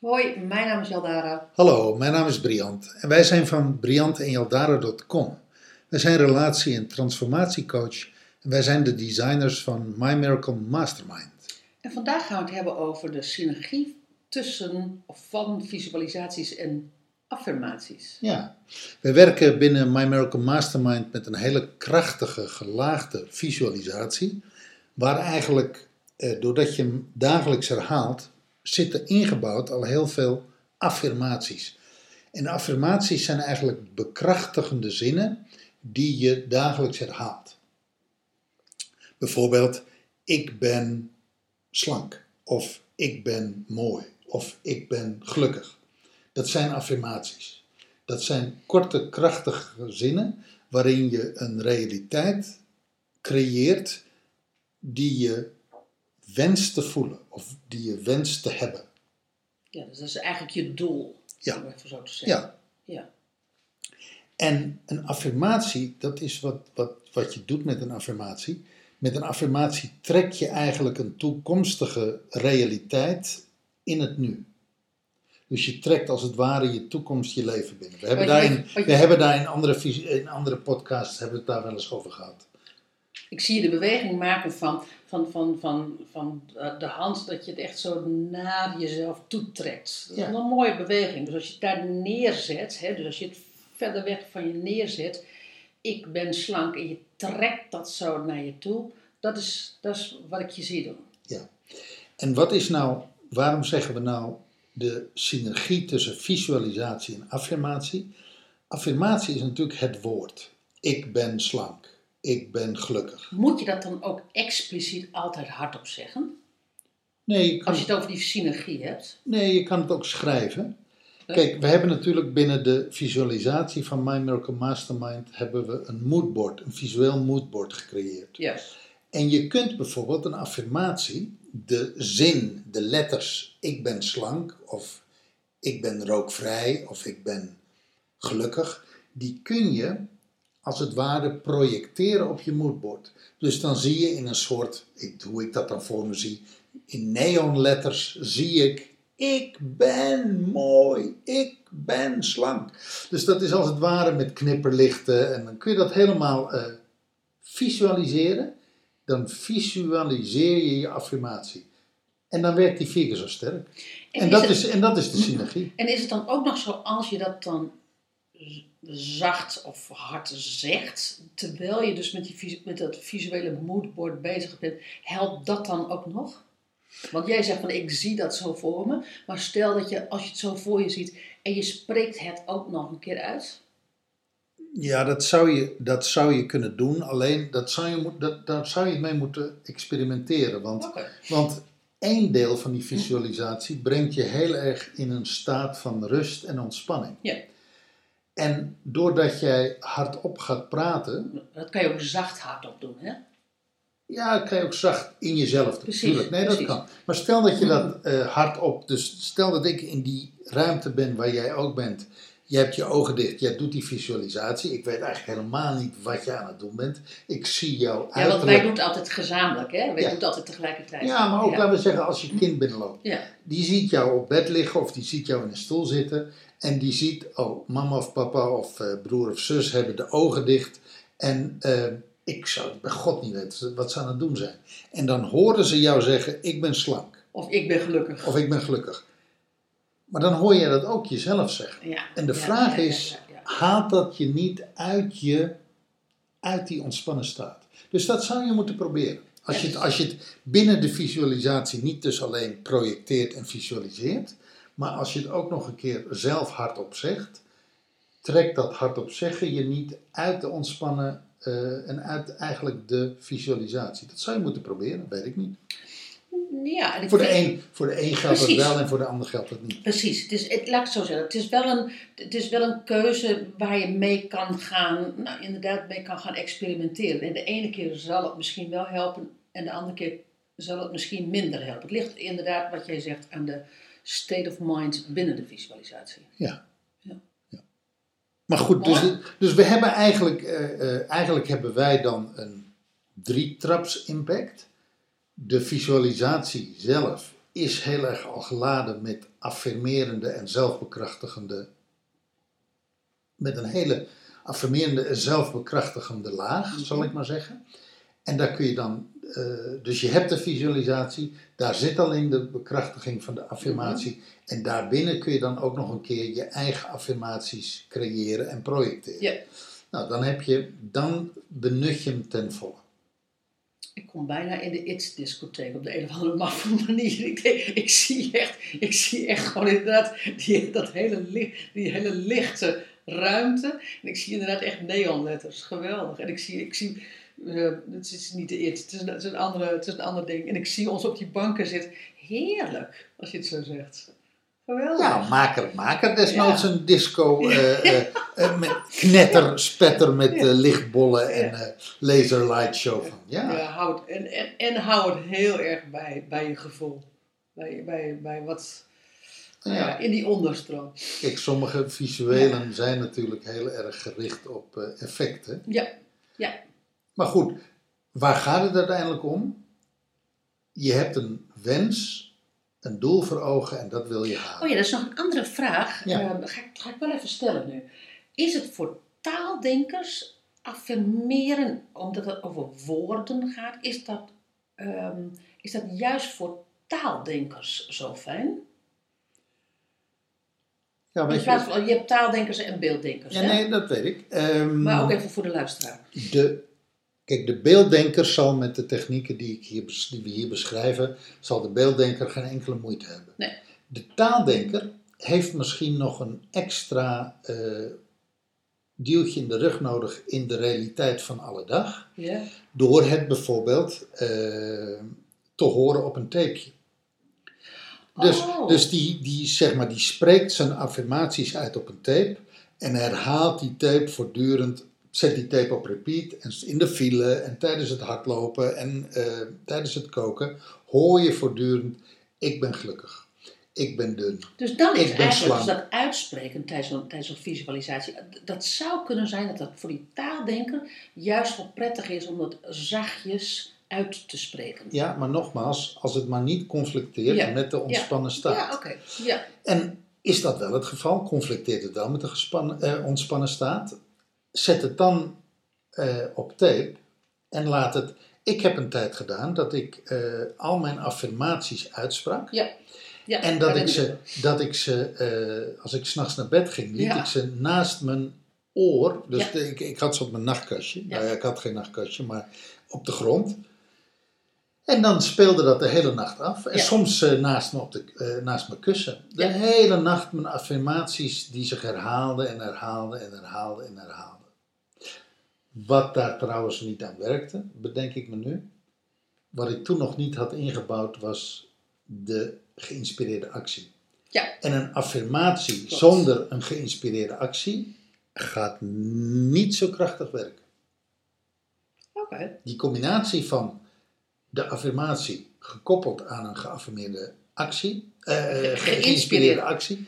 Hoi, mijn naam is Jaldara. Hallo, mijn naam is Briant en wij zijn van briantenjaldara.com. Wij zijn relatie- en transformatiecoach en wij zijn de designers van My Miracle Mastermind. En vandaag gaan we het hebben over de synergie tussen of van visualisaties en affirmaties. Ja, wij werken binnen My Miracle Mastermind met een hele krachtige, gelaagde visualisatie, waar eigenlijk, eh, doordat je hem dagelijks herhaalt, zitten ingebouwd al heel veel affirmaties. En affirmaties zijn eigenlijk bekrachtigende zinnen die je dagelijks herhaalt. Bijvoorbeeld, ik ben slank, of ik ben mooi, of ik ben gelukkig. Dat zijn affirmaties. Dat zijn korte, krachtige zinnen waarin je een realiteit creëert die je wenst te voelen of die je wenst te hebben. Ja, dus dat is eigenlijk je doel, Ja. om even zo te zeggen. Ja, ja. En een affirmatie, dat is wat, wat, wat je doet met een affirmatie. Met een affirmatie trek je eigenlijk een toekomstige realiteit in het nu. Dus je trekt als het ware je toekomst, je leven binnen. We hebben daar in, we hebben daar in andere, in andere podcasts hebben we het daar wel eens over gehad. Ik zie je de beweging maken van, van, van, van, van de hand dat je het echt zo naar jezelf toetrekt. Dat is Ja. een mooie beweging. Dus als je het daar neerzet, hè, dus als je het verder weg van je neerzet, ik ben slank en je trekt dat zo naar je toe, dat is, dat is wat ik je zie doen. Ja. En wat is nou, waarom zeggen we nou de synergie tussen visualisatie en affirmatie? Affirmatie is natuurlijk het woord. Ik ben slank. Ik ben gelukkig. Moet je dat dan ook expliciet altijd hardop zeggen? Nee, je kan, Als je het over die synergie hebt. nee, je kan het ook schrijven. Kijk, we hebben natuurlijk binnen de visualisatie van My Miracle Mastermind hebben we een moodboard, een visueel moodboard gecreëerd. Ja. En je kunt bijvoorbeeld een affirmatie, de zin, de letters, ik ben slank of ik ben rookvrij of ik ben gelukkig, die kun je als het ware projecteren op je moodboard. Dus dan zie je in een soort, ik, hoe ik dat dan voor me zie, in neonletters zie ik, ik ben mooi, ik ben slank. Dus dat is als het ware met knipperlichten en dan kun je dat helemaal eh, visualiseren. Dan visualiseer je je affirmatie. En dan werkt die vier keer zo sterk. En dat het- is, en dat is de synergie. En is het dan ook nog zo als je dat dan zacht of hard zegt, terwijl je dus met, die, met dat visuele moodboard bezig bent, helpt dat dan ook nog? Want jij zegt van ik zie dat zo voor me, maar stel dat je als je het zo voor je ziet en je spreekt het ook nog een keer uit. Ja, dat zou je, dat zou je kunnen doen. Alleen dat zou je, moet- dat, daar zou je mee moeten experimenteren. Want, want één deel van die visualisatie brengt je heel erg in een staat van rust en ontspanning. Ja, En doordat jij hardop gaat praten, dat kan je ook zacht hardop doen, hè? Ja, dat kan je ook zacht in jezelf doen. Precies, nee, precies. dat kan. Maar stel dat je dat eh, hardop, dus stel dat ik in die ruimte ben waar jij ook bent. Je hebt je ogen dicht, jij doet die visualisatie. Ik weet eigenlijk helemaal niet wat je aan het doen bent. Ik zie jou Ja, want wij doen het altijd gezamenlijk, hè? Wij Ja. doen het altijd tegelijkertijd. Ja, maar ook ja. laten we zeggen als je kind binnenloopt. Ja, Die ziet jou op bed liggen of die ziet jou in een stoel zitten. En die ziet, oh, mama of papa of eh, broer of zus hebben de ogen dicht. En eh, ik zou bij God niet weten wat ze aan het doen zijn. En dan horen ze jou zeggen, ik ben slank. of ik ben gelukkig. Of ik ben gelukkig. Maar dan hoor je dat ook jezelf zeggen. Ja, En de ja, vraag ja, is, haalt dat je niet uit, je, uit die ontspannen staat? Dus dat zou je moeten proberen. Als je, het, als je het binnen de visualisatie niet dus alleen projecteert en visualiseert, maar als je het ook nog een keer zelf hardop zegt, trekt dat hardop zeggen je niet uit de ontspannen eh, en uit eigenlijk de visualisatie. Dat zou je moeten proberen, weet ik niet. Ja, ik Voor de een, voor de een geldt dat Precies. wel en voor de ander geldt dat niet. Precies, het is, het, laat ik het zo zeggen. Het is, wel een, het is wel een keuze waar je mee kan gaan, nou inderdaad mee kan gaan experimenteren. En de ene keer zal het misschien wel helpen en de andere keer zal het misschien minder helpen. Het ligt inderdaad, wat jij zegt, aan de state of mind binnen de visualisatie. Ja. Maar goed, dus, dus we hebben eigenlijk, eh, eh, eigenlijk hebben wij dan een drie-traps impact. De visualisatie zelf is heel erg al geladen met affirmerende en zelfbekrachtigende, met een hele affirmerende en zelfbekrachtigende laag, zal ik maar zeggen. En daar kun je dan, eh, dus je hebt de visualisatie, daar zit alleen de bekrachtiging van de affirmatie. En daarbinnen kun je dan ook nog een keer je eigen affirmaties creëren en projecteren. Ja. Nou, dan heb je, dan benut je hem ten volle. Ik kom bijna in de It's-discotheek op de een of andere maffe manier. Ik, denk, ik, zie echt, ik zie echt gewoon inderdaad die, dat hele, die hele lichte ruimte. En ik zie inderdaad echt neonletters. Geweldig. En ik zie, ik zie eh, het is niet de It, het is, een, het, is een andere, het is een ander ding. En ik zie ons op die banken zitten. Heerlijk, als je het zo zegt. Geweldig. Ja, maak er, maak er desnoods een disco eh, met knetter, spetter met lichtbollen en laser light show van. Ja, Ja, hou het, en, en, en hou het heel erg bij, bij je gevoel. Bij, bij, bij wat, nou ja, in die onderstroom. Kijk, sommige visuelen zijn natuurlijk heel erg gericht op effecten. Ja, ja. Maar goed, waar gaat het uiteindelijk om? Je hebt een wens, een doel voor ogen en dat wil je halen. Oh ja, dat is nog een andere vraag. Ja. Eh, ga, ik, ga ik wel even stellen nu. Is het voor taaldenkers affirmeren, omdat het over woorden gaat, is dat, ehm, is dat juist voor taaldenkers zo fijn? ja, weet plaats je, van, je hebt taaldenkers en beelddenkers, ja, hè? nee, dat weet ik. Ehm, maar ook even voor de luisteraar. de, kijk, de beelddenker zal met de technieken die, ik hier, die we hier beschrijven, zal de beelddenker geen enkele moeite hebben. Nee. De taaldenker heeft misschien nog een extra eh duwtje in de rug nodig in de realiteit van alle dag. Ja? Door het bijvoorbeeld eh, te horen op een tapeje. Dus, Oh. dus die, die, zeg maar, die spreekt zijn affirmaties uit op een tape en herhaalt die tape voortdurend, zet die tape op repeat en in de file en tijdens het hardlopen en eh, tijdens het koken hoor je voortdurend, ik ben gelukkig, ik ben dun. Dus dan is eigenlijk dus dat uitspreken tijdens zo'n tijdens visualisatie. Dat zou kunnen zijn dat dat voor die taaldenker juist wel prettig is om dat zachtjes uit te spreken. Ja, maar nogmaals, als het maar niet conflicteert Ja. met de ontspannen staat. Ja, oké. Ja. En is dat wel het geval? Conflicteert het wel met de gespannen, eh, ontspannen staat? Zet het dan eh, op tape en laat het. Ik heb een tijd gedaan dat ik eh, al mijn affirmaties uitsprak. Ja. ja. En dat ik ze, dat ik ze eh, als ik s'nachts naar bed ging, liet Ja. ik ze naast mijn oor. Dus Ja. ik, ik had ze op mijn nachtkastje. Nou ja, ik had geen nachtkastje, maar op de grond. En dan speelde dat de hele nacht af. En Ja. soms naast, me op de, naast mijn kussen. De Ja. hele nacht mijn affirmaties die zich herhaalden en herhaalden en herhaalden en herhaalden. Wat daar trouwens niet aan werkte, bedenk ik me nu. Wat ik toen nog niet had ingebouwd was de geïnspireerde actie. Ja. En een affirmatie Klopt. zonder een geïnspireerde actie gaat niet zo krachtig werken. Oké. Die combinatie van de affirmatie gekoppeld aan een geaffirmeerde actie, eh, ge- geïnspireerde actie,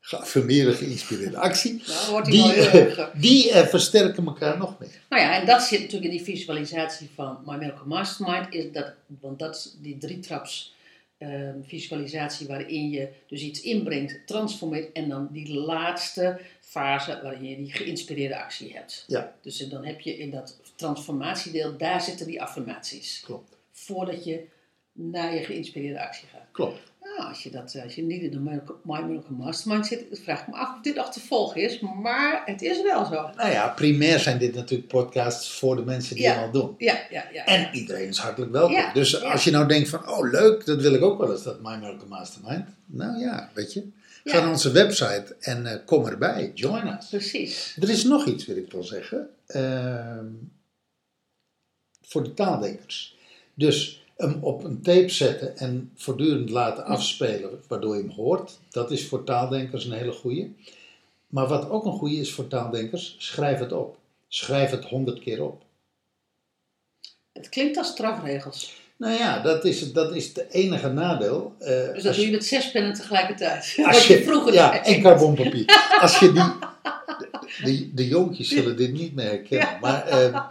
geaffirmeerde geïnspireerde actie, Nou, die erg. eh, die eh, versterken elkaar nog meer. Nou ja, en dat zit natuurlijk in die visualisatie van My Miracle Mastermind. Is dat, want dat is die drietraps ehm visualisatie waarin je dus iets inbrengt, transformeert. En dan die laatste fase waarin je die geïnspireerde actie hebt. Ja. Dus dan heb je in dat transformatiedeel, daar zitten die affirmaties. Klopt, Voordat je naar je geïnspireerde actie gaat. klopt. Nou, als je, dat, eh, als je niet in de My Miracle Mastermind zit, vraag ik me af of dit volgen is. Maar het is wel zo. Nou ja, primair zijn dit natuurlijk podcasts voor de mensen die Ja. hem al doen. Ja, ja, ja. En iedereen is hartelijk welkom. Ja, dus ja. als je nou denkt van, oh leuk, dat wil ik ook wel eens, dat My Miracle Mastermind. Nou ja, weet je. Ga naar onze website en eh, kom erbij. Join us. Precies. Er is nog iets, wil ik wel zeggen. Ehm, voor de taaldenkers. Dus hem op een tape zetten en voortdurend laten afspelen, waardoor je hem hoort. Dat is voor taaldenkers een hele goeie. Maar wat ook een goeie is voor taaldenkers, schrijf het op. Schrijf het honderd keer op. Het klinkt als strafregels. Nou ja, dat is, het- dat is het enige nadeel. eh, Dus dat doe je met zes pennen tegelijkertijd. Als je vroeger ja, deed. en carbonpapier. Als je die, de, de jonkjes zullen dit niet meer herkennen, maar eh,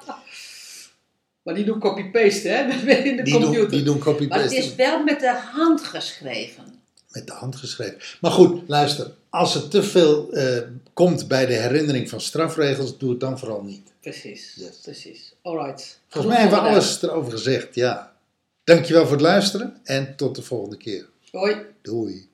Maar die doen copy-paste, hè? In de die, computer. doen, die doen maar het copy-paste is wel met de hand geschreven. met de hand geschreven. Maar goed, luister, als er te veel eh, komt bij de herinnering van strafregels, doe het dan vooral niet. Precies, Yes. precies. Alright. Volgens mij hebben we alles erover gezegd, ja. Dankjewel voor het luisteren en tot de volgende keer. Hoi. Doei.